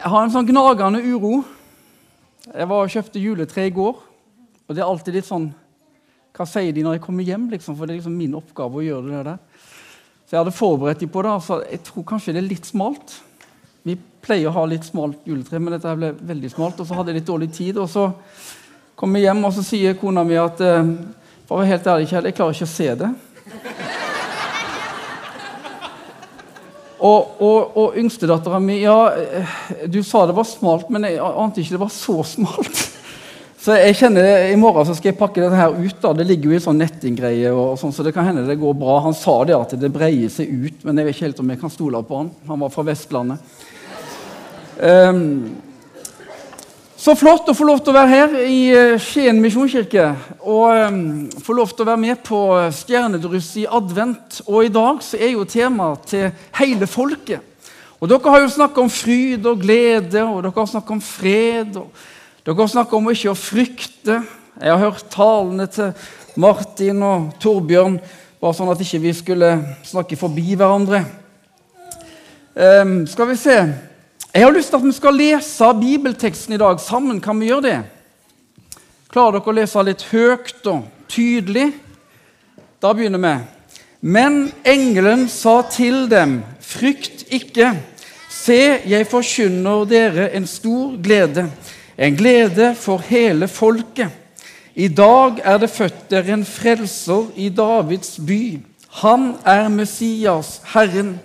Jeg har en sånn gnagende uro. Jeg var og kjøpte juletre i går. Og det er alltid litt sånn Hva sier de når jeg kommer hjem? Liksom? For det er liksom min oppgave å gjøre det der. Så jeg hadde forberedt dem på det. Så jeg tror kanskje det er litt smalt. Vi pleier å ha litt smalt juletre, men dette ble veldig smalt. Og så hadde jeg litt dårlig tid. Og så kom jeg hjem, og så sier kona mi at eh, For å være helt ærlig, Kjell, jeg klarer ikke å se det. Og, og, og yngstedattera mi Ja, du sa det var smalt, men jeg ante ikke det var så smalt. Så jeg kjenner det, I morgen så skal jeg pakke dette her ut. da, Det ligger jo i sånn nettinggreie, og sånn, så det kan hende det går bra. Han sa det at det breier seg ut, men jeg vet ikke helt om jeg kan stole på han. Han var fra Vestlandet. Um, så flott å få lov til å være her i eh, Skien misjonskirke og um, få lov til å være med på stjernedryss i advent. Og i dag så er jo temaet til hele folket. Og Dere har jo snakka om fryd og glede, og dere har snakka om fred. og Dere har snakka om ikke å frykte. Jeg har hørt talene til Martin og Torbjørn, bare sånn at ikke vi skulle snakke forbi hverandre. Um, skal vi se jeg har lyst til at vi skal lese bibelteksten i dag sammen. Kan vi gjøre det? Klarer dere å lese litt høyt og tydelig? Da begynner vi. Men engelen sa til dem, frykt ikke. Se, jeg forkynner dere en stor glede, en glede for hele folket. I dag er det født dere en frelser i Davids by. Han er Messias, Herren.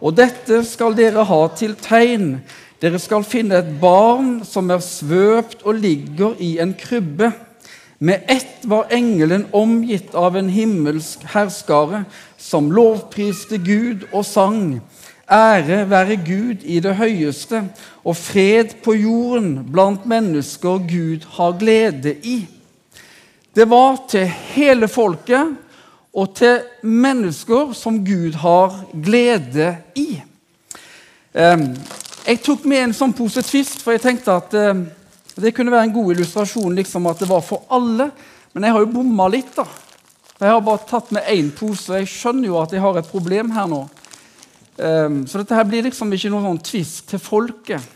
Og dette skal dere ha til tegn. Dere skal finne et barn som er svøpt og ligger i en krybbe. Med ett var engelen omgitt av en himmelsk herskare som lovpriste Gud og sang. Ære være Gud i det høyeste, og fred på jorden blant mennesker Gud har glede i. Det var til hele folket og til mennesker som Gud har glede i. Jeg tok med en sånn pose Twist, for jeg tenkte at det kunne være en god illustrasjon liksom at det var for alle. Men jeg har jo bomma litt. da. Jeg har bare tatt med én pose, og jeg skjønner jo at jeg har et problem her nå. Så dette her blir liksom ikke noen sånn twist til folket.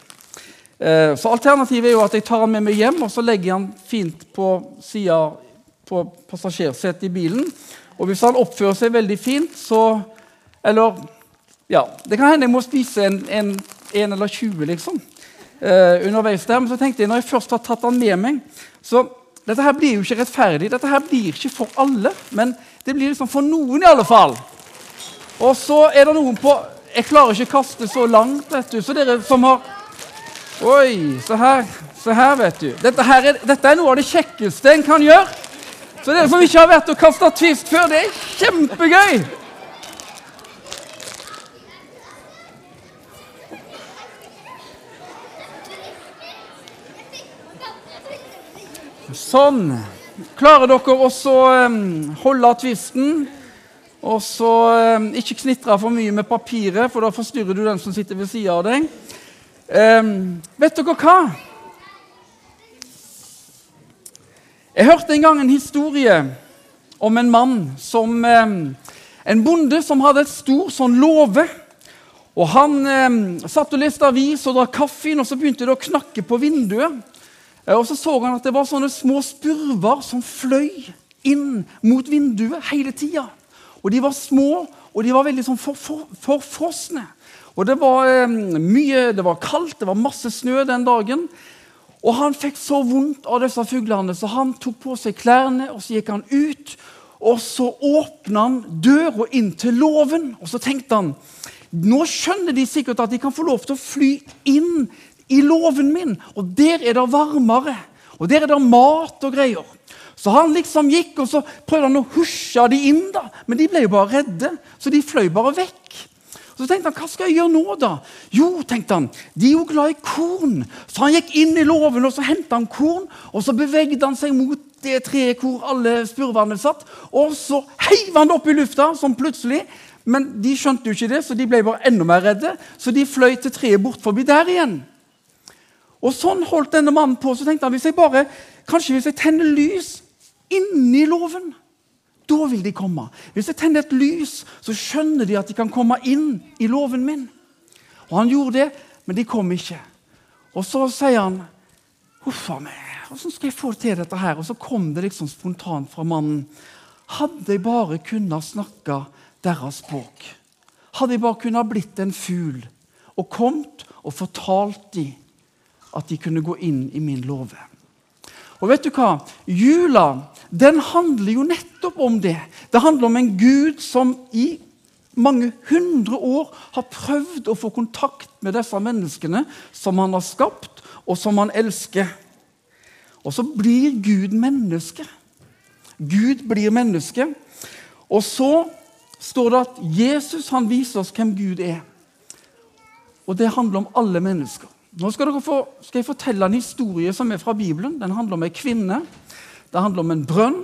Så Alternativet er jo at jeg tar den med meg hjem og så legger jeg den fint på sida på passasjersetet i bilen. Og hvis han oppfører seg veldig fint, så Eller ja, Det kan hende jeg må spise en, en, en eller 20 liksom, eh, underveis der. Men så tenkte jeg, når jeg først har tatt han med meg så Dette her blir jo ikke rettferdig. Dette her blir ikke for alle, men det blir liksom for noen i alle fall. Og så er det noen på Jeg klarer ikke å kaste så langt, vet du. Så dere som har Oi, se her. Se her, vet du. Dette, er, dette er noe av det kjekkeste en kan gjøre. Så dere som ikke har vært og kasta tvist før, det er kjempegøy! Sånn. Klarer dere også å holde tvisten? Og så ikke knitre for mye med papiret, for da forstyrrer du den som sitter ved sida av deg. Vet dere hva? Jeg hørte en gang en historie om en mann som eh, En bonde som hadde et stor sånn låve. Og Han eh, satt og leste avis og drakk kaffe, og så begynte det å knakke på vinduet. Eh, og Så så han at det var sånne små spurver som fløy inn mot vinduet hele tida. De var små, og de var veldig sånn forfrosne. For, for og det var eh, mye, det var kaldt, det var masse snø den dagen. Og han fikk så vondt av disse fuglene, så han tok på seg klærne og så gikk han ut. Og så åpna han døra inn til låven, og så tenkte han nå skjønner de sikkert at de kan få lov til å fly inn i låven min, og der er det varmere. Og der er det mat og greier. Så han liksom gikk, og så prøvde han å husje de inn, da. men de ble jo bare redde, så de fløy bare vekk. Så tenkte han, hva skal jeg gjøre nå, da? Jo, tenkte han, de er jo glad i korn. Så han gikk inn i låven og så hentet han korn, og så bevegde han seg mot det treet hvor alle spurvene satt. Og så heiv han det opp i lufta, sånn plutselig. Men de skjønte jo ikke det, så de ble bare enda mer redde. Så de fløy til treet bort forbi der igjen. Og sånn holdt denne mannen på. Så tenkte han hvis jeg bare, kanskje hvis jeg tenner lys inni låven da vil de komme. Hvis jeg tenner et lys, så skjønner de at de kan komme inn i låven min. Og Han gjorde det, men de kom ikke. Og så sier han Huff a meg, åssen skal jeg få til dette her? Og så kom det liksom spontant fra mannen. Hadde jeg bare kunnet snakke deres språk. Hadde jeg bare kunnet blitt en fugl og kommet og fortalt dem at de kunne gå inn i min låve. Og vet du hva? Jula den handler jo nettopp om det. Det handler om en Gud som i mange hundre år har prøvd å få kontakt med disse menneskene som han har skapt, og som han elsker. Og så blir Gud menneske. Gud blir menneske. Og så står det at Jesus han viser oss hvem Gud er. Og det handler om alle mennesker. Nå skal, få, skal, jeg fortelle en historie som er fra Bibelen. Den handler om ei kvinne. Det handler om en brønn.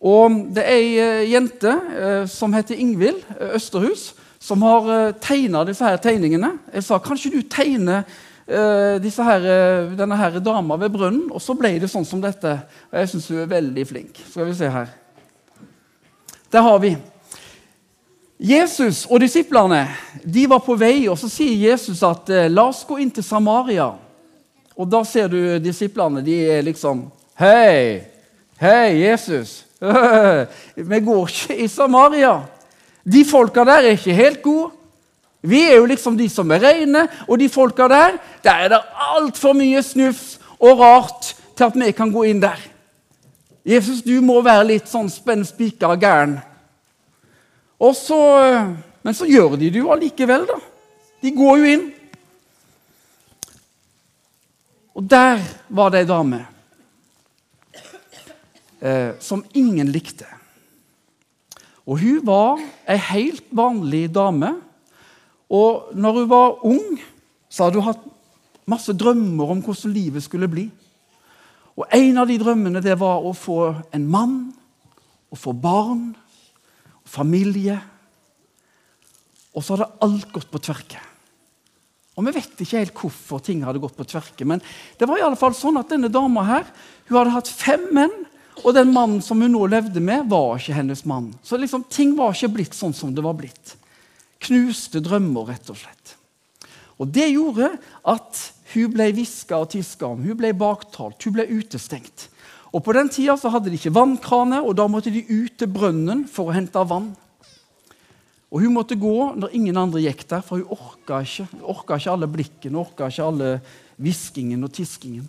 Og det er ei eh, jente eh, som heter Ingvild eh, Østerhus, som har tegna disse her tegningene. Jeg sa kanskje du tegner her, denne her dama ved brønnen, og så ble det sånn som dette. Og jeg syns hun er veldig flink. Skal vi se her. Der har vi. Jesus og disiplene de var på vei, og så sier Jesus at la oss gå inn til Samaria. Og da ser du disiplene. De er liksom Hei! Hei, Jesus! Vi går ikke i Samaria. De folka der er ikke helt gode. Vi er jo liksom de som er rene, og de folka der der er det altfor mye snufs og rart til at vi kan gå inn der. Jesus, du må være litt sånn spenn spikra gæren. Og så, men så gjør de det jo allikevel, da. De går jo inn. Og der var det ei dame eh, som ingen likte. Og hun var ei helt vanlig dame. Og når hun var ung, så hadde hun hatt masse drømmer om hvordan livet skulle bli. Og En av de drømmene det var å få en mann, å få barn familie. Og så hadde alt gått på tverke. Og Vi vet ikke helt hvorfor ting hadde gått på tverke, men det var i alle fall sånn at denne dama her, hun hadde hatt fem menn, og den mannen som hun nå levde med, var ikke hennes mann. Så liksom, ting var ikke blitt sånn som det var blitt. Knuste drømmer, rett og slett. Og Det gjorde at hun ble hviska og tiska om, hun ble baktalt, hun ble utestengt. Og På den tida så hadde de ikke vannkraner, og da måtte de ut til brønnen for å hente vann. Og Hun måtte gå når ingen andre gikk der, for hun orka ikke, orka ikke alle blikkene orka ikke alle hviskingen og tiskingen.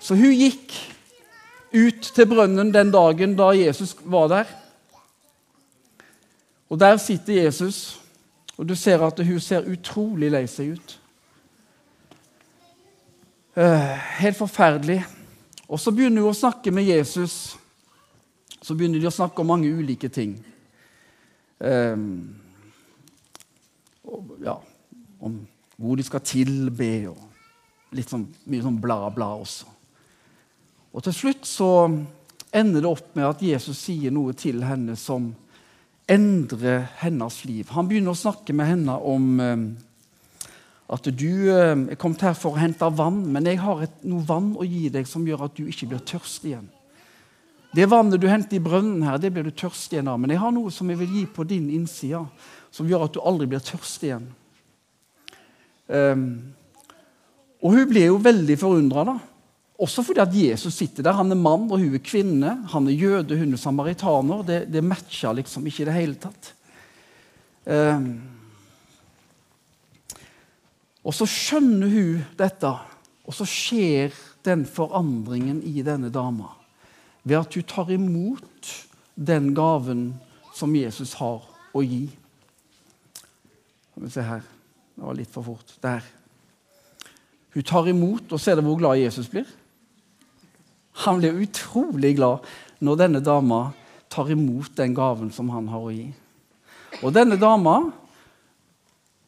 Så hun gikk ut til brønnen den dagen da Jesus var der. Og Der sitter Jesus, og du ser at hun ser utrolig lei seg ut. Uh, helt forferdelig. Og så begynner hun å snakke med Jesus. Så begynner de å snakke om mange ulike ting. Um, og, ja, om hvor de skal tilbe, og litt sånn, mye sånn bla, bla også. Og til slutt så ender det opp med at Jesus sier noe til henne som endrer hennes liv. Han begynner å snakke med henne om um, at du eh, er kommet her for å hente vann, men jeg har et, noe vann å gi deg som gjør at du ikke blir tørst igjen. Det vannet du henter i brønnen, her, det blir du tørst igjen av. Men jeg har noe som jeg vil gi på din innside, som gjør at du aldri blir tørst igjen. Um, og hun blir jo veldig forundra, også fordi at Jesus sitter der. Han er mann, og hun er kvinne. Han er jøde, hun er samaritaner. Det, det matcher liksom ikke i det hele tatt. Um, og så skjønner hun dette, og så skjer den forandringen i denne dama ved at hun tar imot den gaven som Jesus har å gi. Skal vi se her Det var litt for fort. Der. Hun tar imot, og ser dere hvor glad Jesus blir? Han blir utrolig glad når denne dama tar imot den gaven som han har å gi. Og denne dama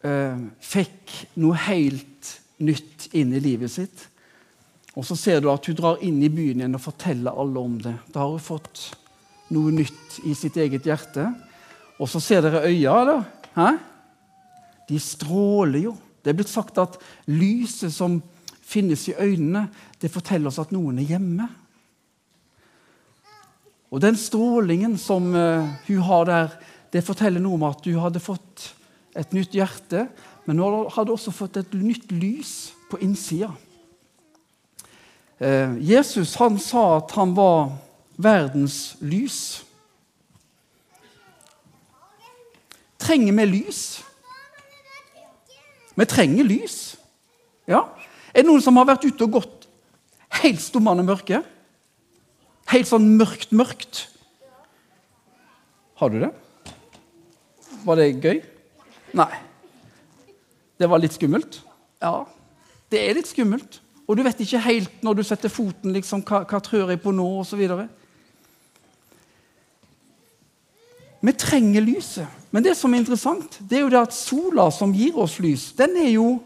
eh, fikk noe helt nytt inn i livet sitt. Og så ser du at hun drar inn i byen igjen og forteller alle om det. Da har hun fått noe nytt i sitt eget hjerte. Og så ser dere øya, da. Hæ? De stråler jo. Det er blitt sagt at lyset som finnes i øynene, det forteller oss at noen er hjemme. Og den strålingen som uh, hun har der, det forteller noe om at hun hadde fått et nytt hjerte, men hun hadde også fått et nytt lys på innsida. Eh, Jesus han sa at han var verdens lys. Trenger vi lys? Vi trenger lys. Ja. Er det noen som har vært ute og gått helt stummende mørke? Helt sånn mørkt, mørkt? Har du det? Var det gøy? Nei. Det var litt skummelt? Ja, det er litt skummelt. Og du vet ikke helt når du setter foten, liksom, hva, hva trør jeg på nå, osv. Vi trenger lyset. Men det som er interessant, det er jo det at sola som gir oss lys, den er jo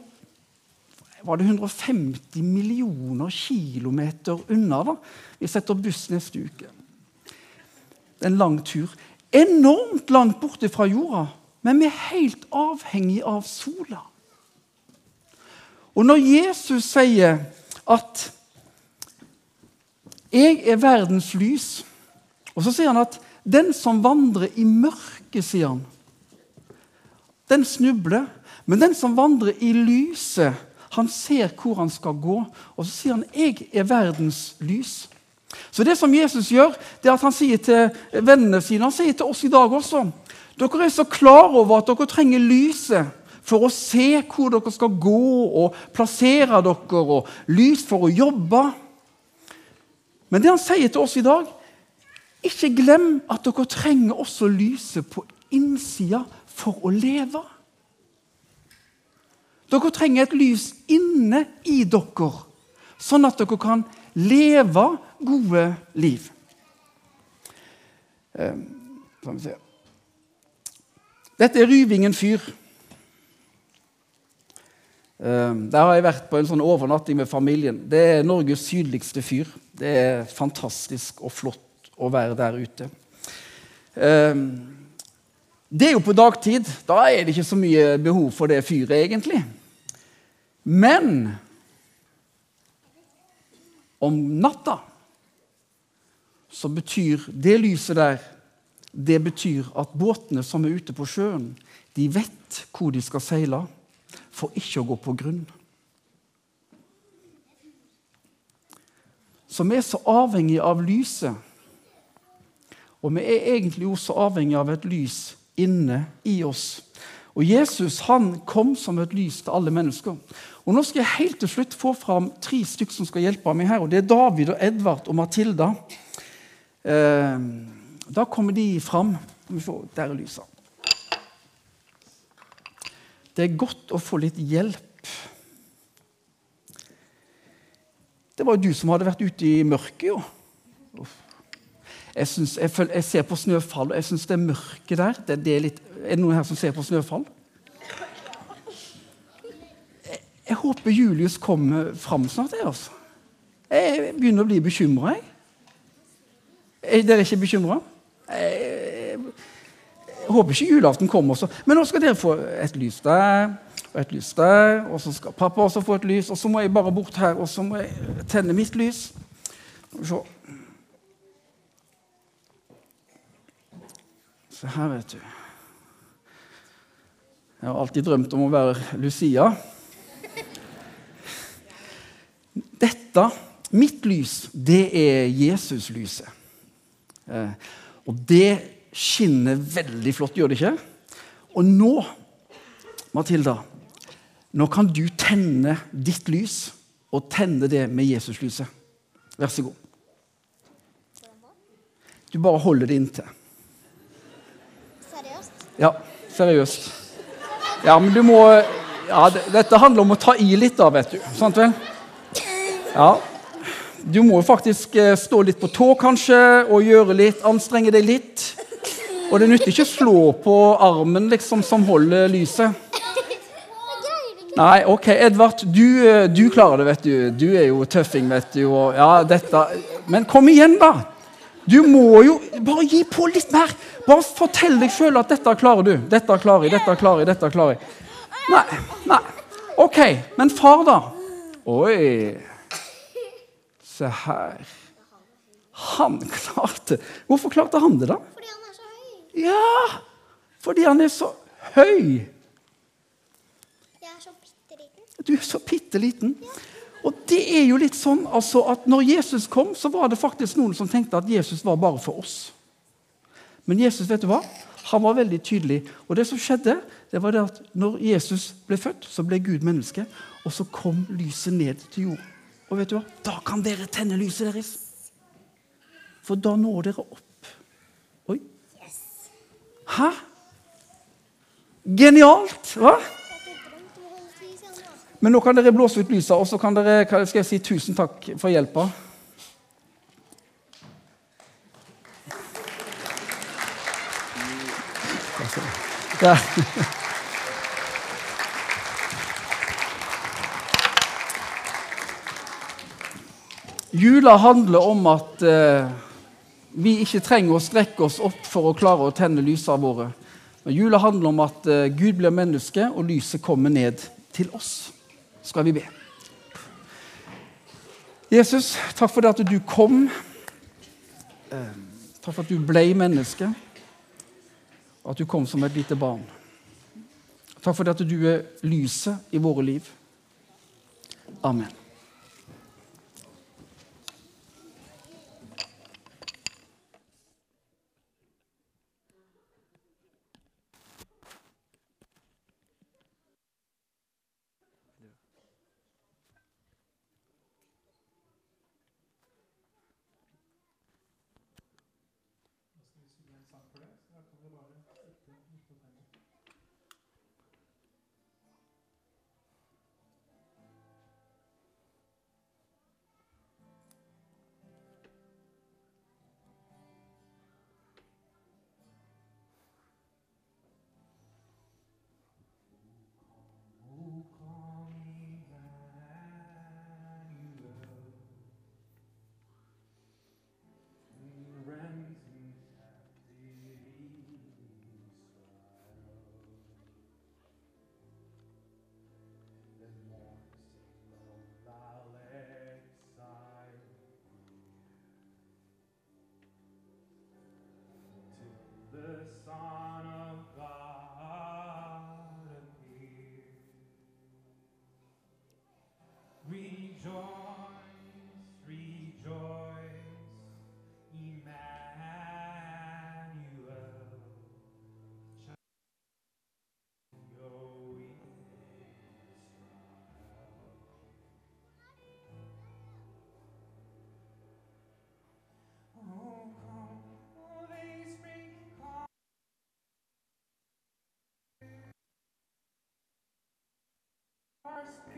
var det 150 millioner kilometer unna. da. Vi setter buss neste uke. Det er en lang tur. Enormt langt borte fra jorda, men vi er helt avhengig av sola. Og når Jesus sier at 'jeg er verdens lys', og så sier han at 'den som vandrer i mørket', sier han, den snubler. Men den som vandrer i lyset, han ser hvor han skal gå. Og så sier han 'jeg er verdens lys'. Så det som Jesus gjør, det er at han sier til vennene sine, han sier til oss i dag også Dere er så klar over at dere trenger lyset for å se hvor dere skal gå og plassere dere, og lys for å jobbe. Men det han sier til oss i dag Ikke glem at dere trenger også lyset på innsida for å leve. Dere trenger et lys inne i dere, sånn at dere kan leve gode liv. Eh, Dette er Ryvingen fyr. Ehm, der har jeg vært på en sånn overnatting med familien. Det er Norges sydligste fyr. Det er fantastisk og flott å være der ute. Ehm, det er jo på dagtid. Da er det ikke så mye behov for det fyret, egentlig. Men om natta så betyr det lyset der det betyr at båtene som er ute på sjøen, de vet hvor de skal seile for ikke å gå på grunn. Så vi er så avhengig av lyset. Og vi er egentlig også avhengig av et lys inne i oss. Og Jesus han kom som et lys til alle mennesker. Og Nå skal jeg helt til slutt få fram tre stykker som skal hjelpe meg her. og Det er David og Edvard og Matilda. Eh, da kommer de fram. Der er lyset. Det er godt å få litt hjelp. Det var jo du som hadde vært ute i mørket, jo. Jeg, synes, jeg, føler, jeg ser på snøfall, og jeg syns det er mørket der det, det er, litt, er, det noen her som ser på snøfall? Jeg, jeg håper Julius kommer fram snart. Jeg, altså. jeg begynner å bli bekymra. Er dere ikke bekymra? Jeg håper ikke julaften kommer også. Men nå skal dere få et lys der og et lys der. Og så skal pappa også få et lys. Og så må jeg bare bort her og så må jeg tenne mitt lys. Se. Se her, vet du. Jeg har alltid drømt om å være Lucia. Dette, mitt lys, det er Jesuslyset. Eh, og det skinner veldig flott, gjør det ikke? Og nå, Matilda, nå kan du tenne ditt lys, og tenne det med Jesuslyset. Vær så god. Du bare holder det inntil. Seriøst? Ja, seriøst. Ja, men du må ja, Dette handler om å ta i litt, da, vet du. Sant vel? Ja. Du må faktisk eh, stå litt på tå, kanskje, og gjøre litt, anstrenge deg litt. Og det nytter ikke å slå på armen liksom, som holder lyset. Nei, OK, Edvard, du, eh, du, klarer det, vet du. Du er jo tøffing, vet du. Og, ja, dette. Men kom igjen, da! Du må jo Bare gi på litt mer! Bare fortell deg sjøl at dette klarer du. Dette klarer jeg, dette klarer jeg, dette klarer jeg. Nei, nei. OK, men far, da? Oi. Se her. Han klarte Hvorfor klarte han det, da? Fordi han er så høy. Ja, fordi han er så høy. Jeg er så bitte liten. Du er så bitte liten. Og det er jo litt sånn altså, at når Jesus kom, så var det faktisk noen som tenkte at Jesus var bare for oss. Men Jesus vet du hva? Han var veldig tydelig. Og det som skjedde, det var det at når Jesus ble født, så ble Gud menneske. Og så kom lyset ned til jorden. Og vet du hva? Da kan dere tenne lyset deres. For da når dere opp. Oi. Hæ? Genialt! Hva? Men nå kan dere blåse ut lyset, og så kan dere, skal jeg si tusen takk for hjelpa. Jula handler om at eh, vi ikke trenger å strekke oss opp for å klare å tenne lysene våre. Men jula handler om at eh, Gud blir menneske, og lyset kommer ned til oss. Skal vi be. Jesus, takk for det at du kom. Eh, takk for at du ble menneske, og at du kom som et lite barn. Takk for det at du er lyset i våre liv. Amen. Flowers.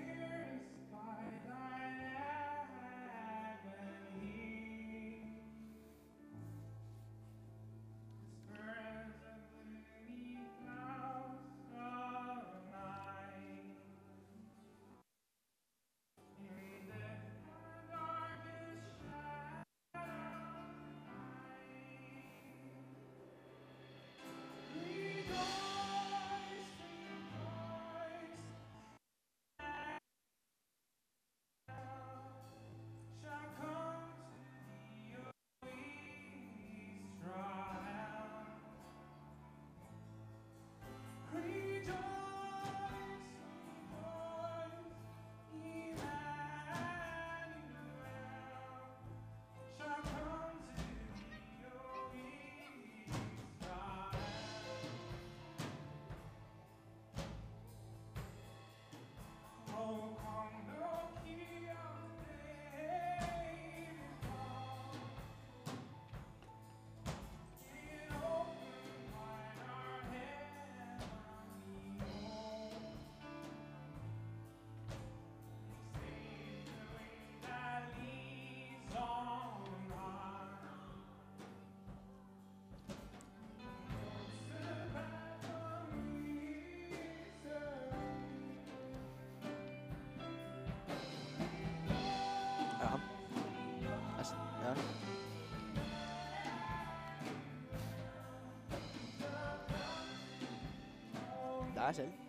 Det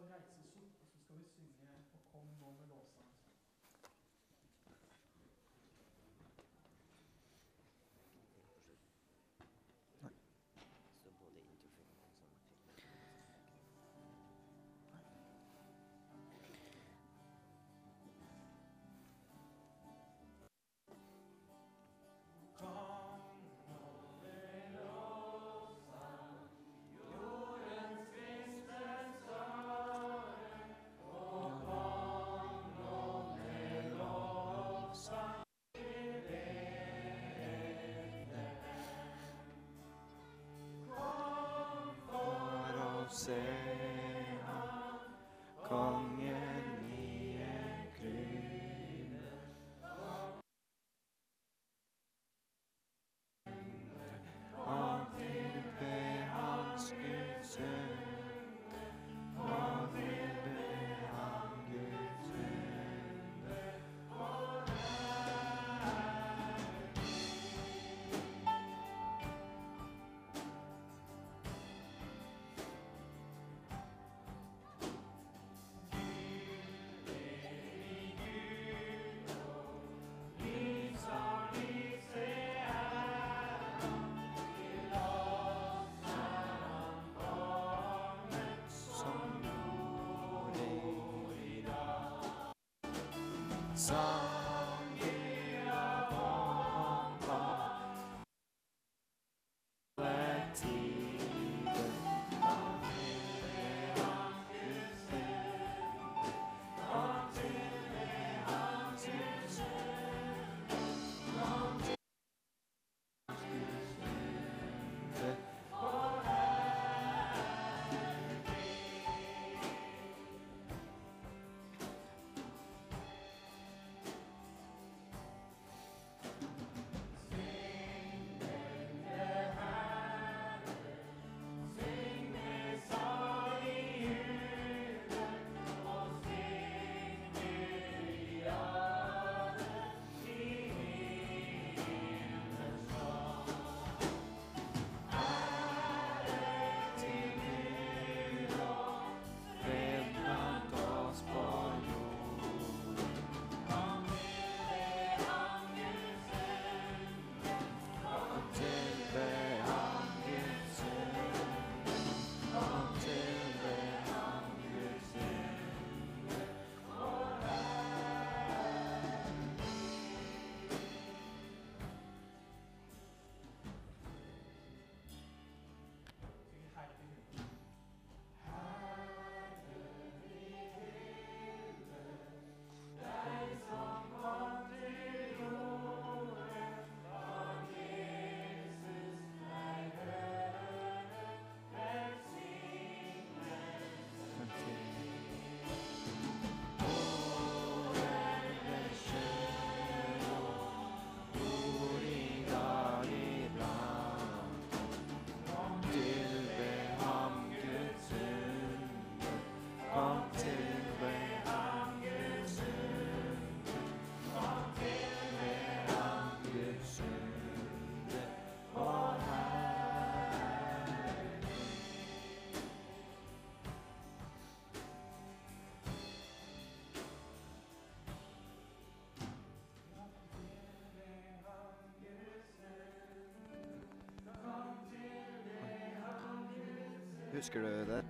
Oh, nice. 사. Husker du det?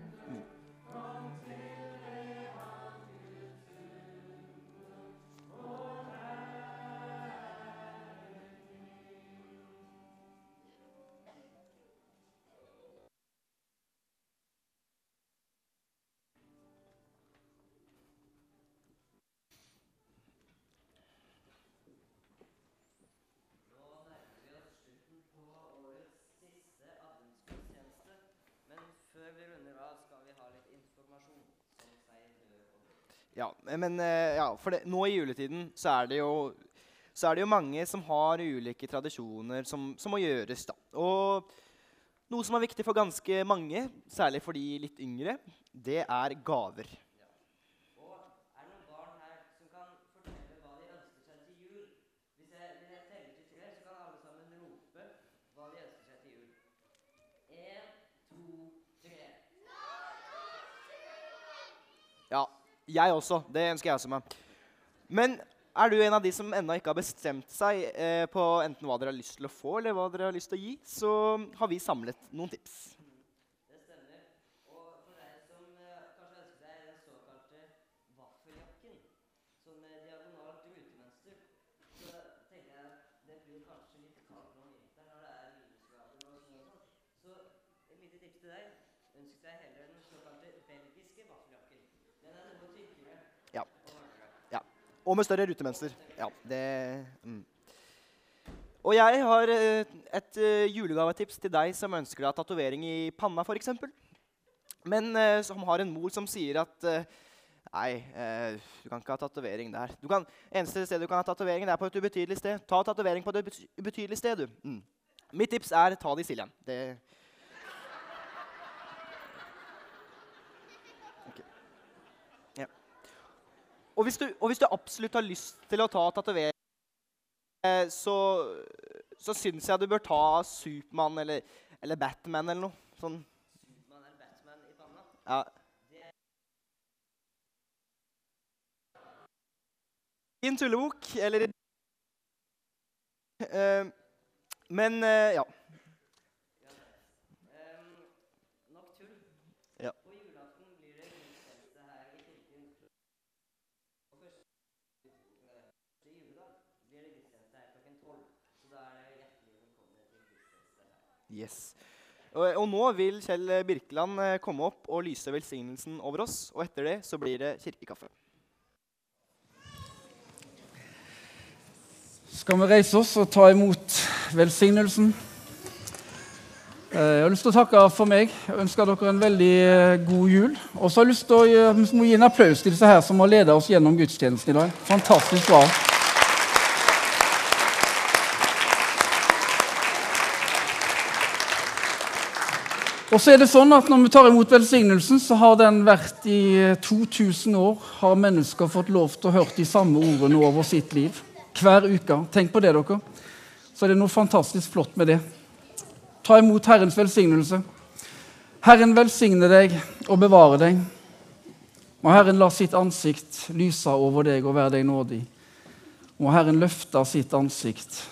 Ja, men eh, ja, for det, nå i juletiden så er det jo så er det jo mange som har ulike tradisjoner som, som, må gjøres. da. Og noe som er viktig for ganske mange, særlig for de litt yngre, det er gaver. Jeg også. Det ønsker jeg også meg. Men er du en av de som ennå ikke har bestemt seg eh, på enten hva dere har lyst til å få, eller hva dere har lyst til å gi, så har vi samlet noen tips. Det stemmer. Og for deg som eh, kanskje ønsker deg den såkalte vaffeljakken, som med diagonalt rutemønster, så tenker jeg at det blir kanskje litt kaldt om vinteren når det er minusgrader og snø og sånn. Så et lite tips til deg. Ønsk deg heller den såkalte belgiske vaffeljakken. Den er noe tykkere. Ja. og varmere. Ja. Og med større rutemønster. Ja, det mm. Og jeg har eh, et eh, julegavetips til deg som ønsker deg tatovering i panna, f.eks. Men eh, som har en mor som sier at Nei, du kan ikke ha tatovering der. Du kan, eneste sted du kan ha tatovering, er på et ubetydelig sted. Ta tatovering på et ubetydelig sted, du. Mm. Mitt tips er ta det i Siljan. Det Ok. Ja. Og hvis, du, og hvis du absolutt har lyst til å ta tatovering, eh, så, så syns jeg du bør ta Supermann eller, eller Batman eller noe. Sånn. Man eller Batman i panna. Ja. I en tullebok, eller uh, Men uh, ja. Ehm, nok tull. Ja. På julaften blir det gudstjeneste her i kirken. Og første, eh, første juledag blir det gudstjeneste her klokken tolv. Så da er dere hjertelig velkomne til gudstjeneste her. Yes. Og, nå vil Kjell Birkeland eh, komme opp og lyse velsignelsen over oss. Og etter det så blir det kirkekaffe. Skal vi reise oss og ta imot velsignelsen? Eh, Jeg har lyst til å takke for meg. Jeg ønsker dere en veldig eh, god jul. Og så har jeg lyst til å gi en applaus til disse her som har ledet oss gjennom gudstjenesten i dag. Fantastisk bra. Og så er det sånn at Når vi tar imot velsignelsen, så har den vært i eh, 2000 år. Har mennesker fått lov til å høre de samme ordene over sitt liv. Hver uke. Tenk på det, dere. Så er det noe fantastisk flott med det. Ta imot Herrens velsignelse. Herren velsigne deg og bevare deg. Må Herren la sitt ansikt lyse over deg og være deg nådig. Må Herren løfte sitt ansikt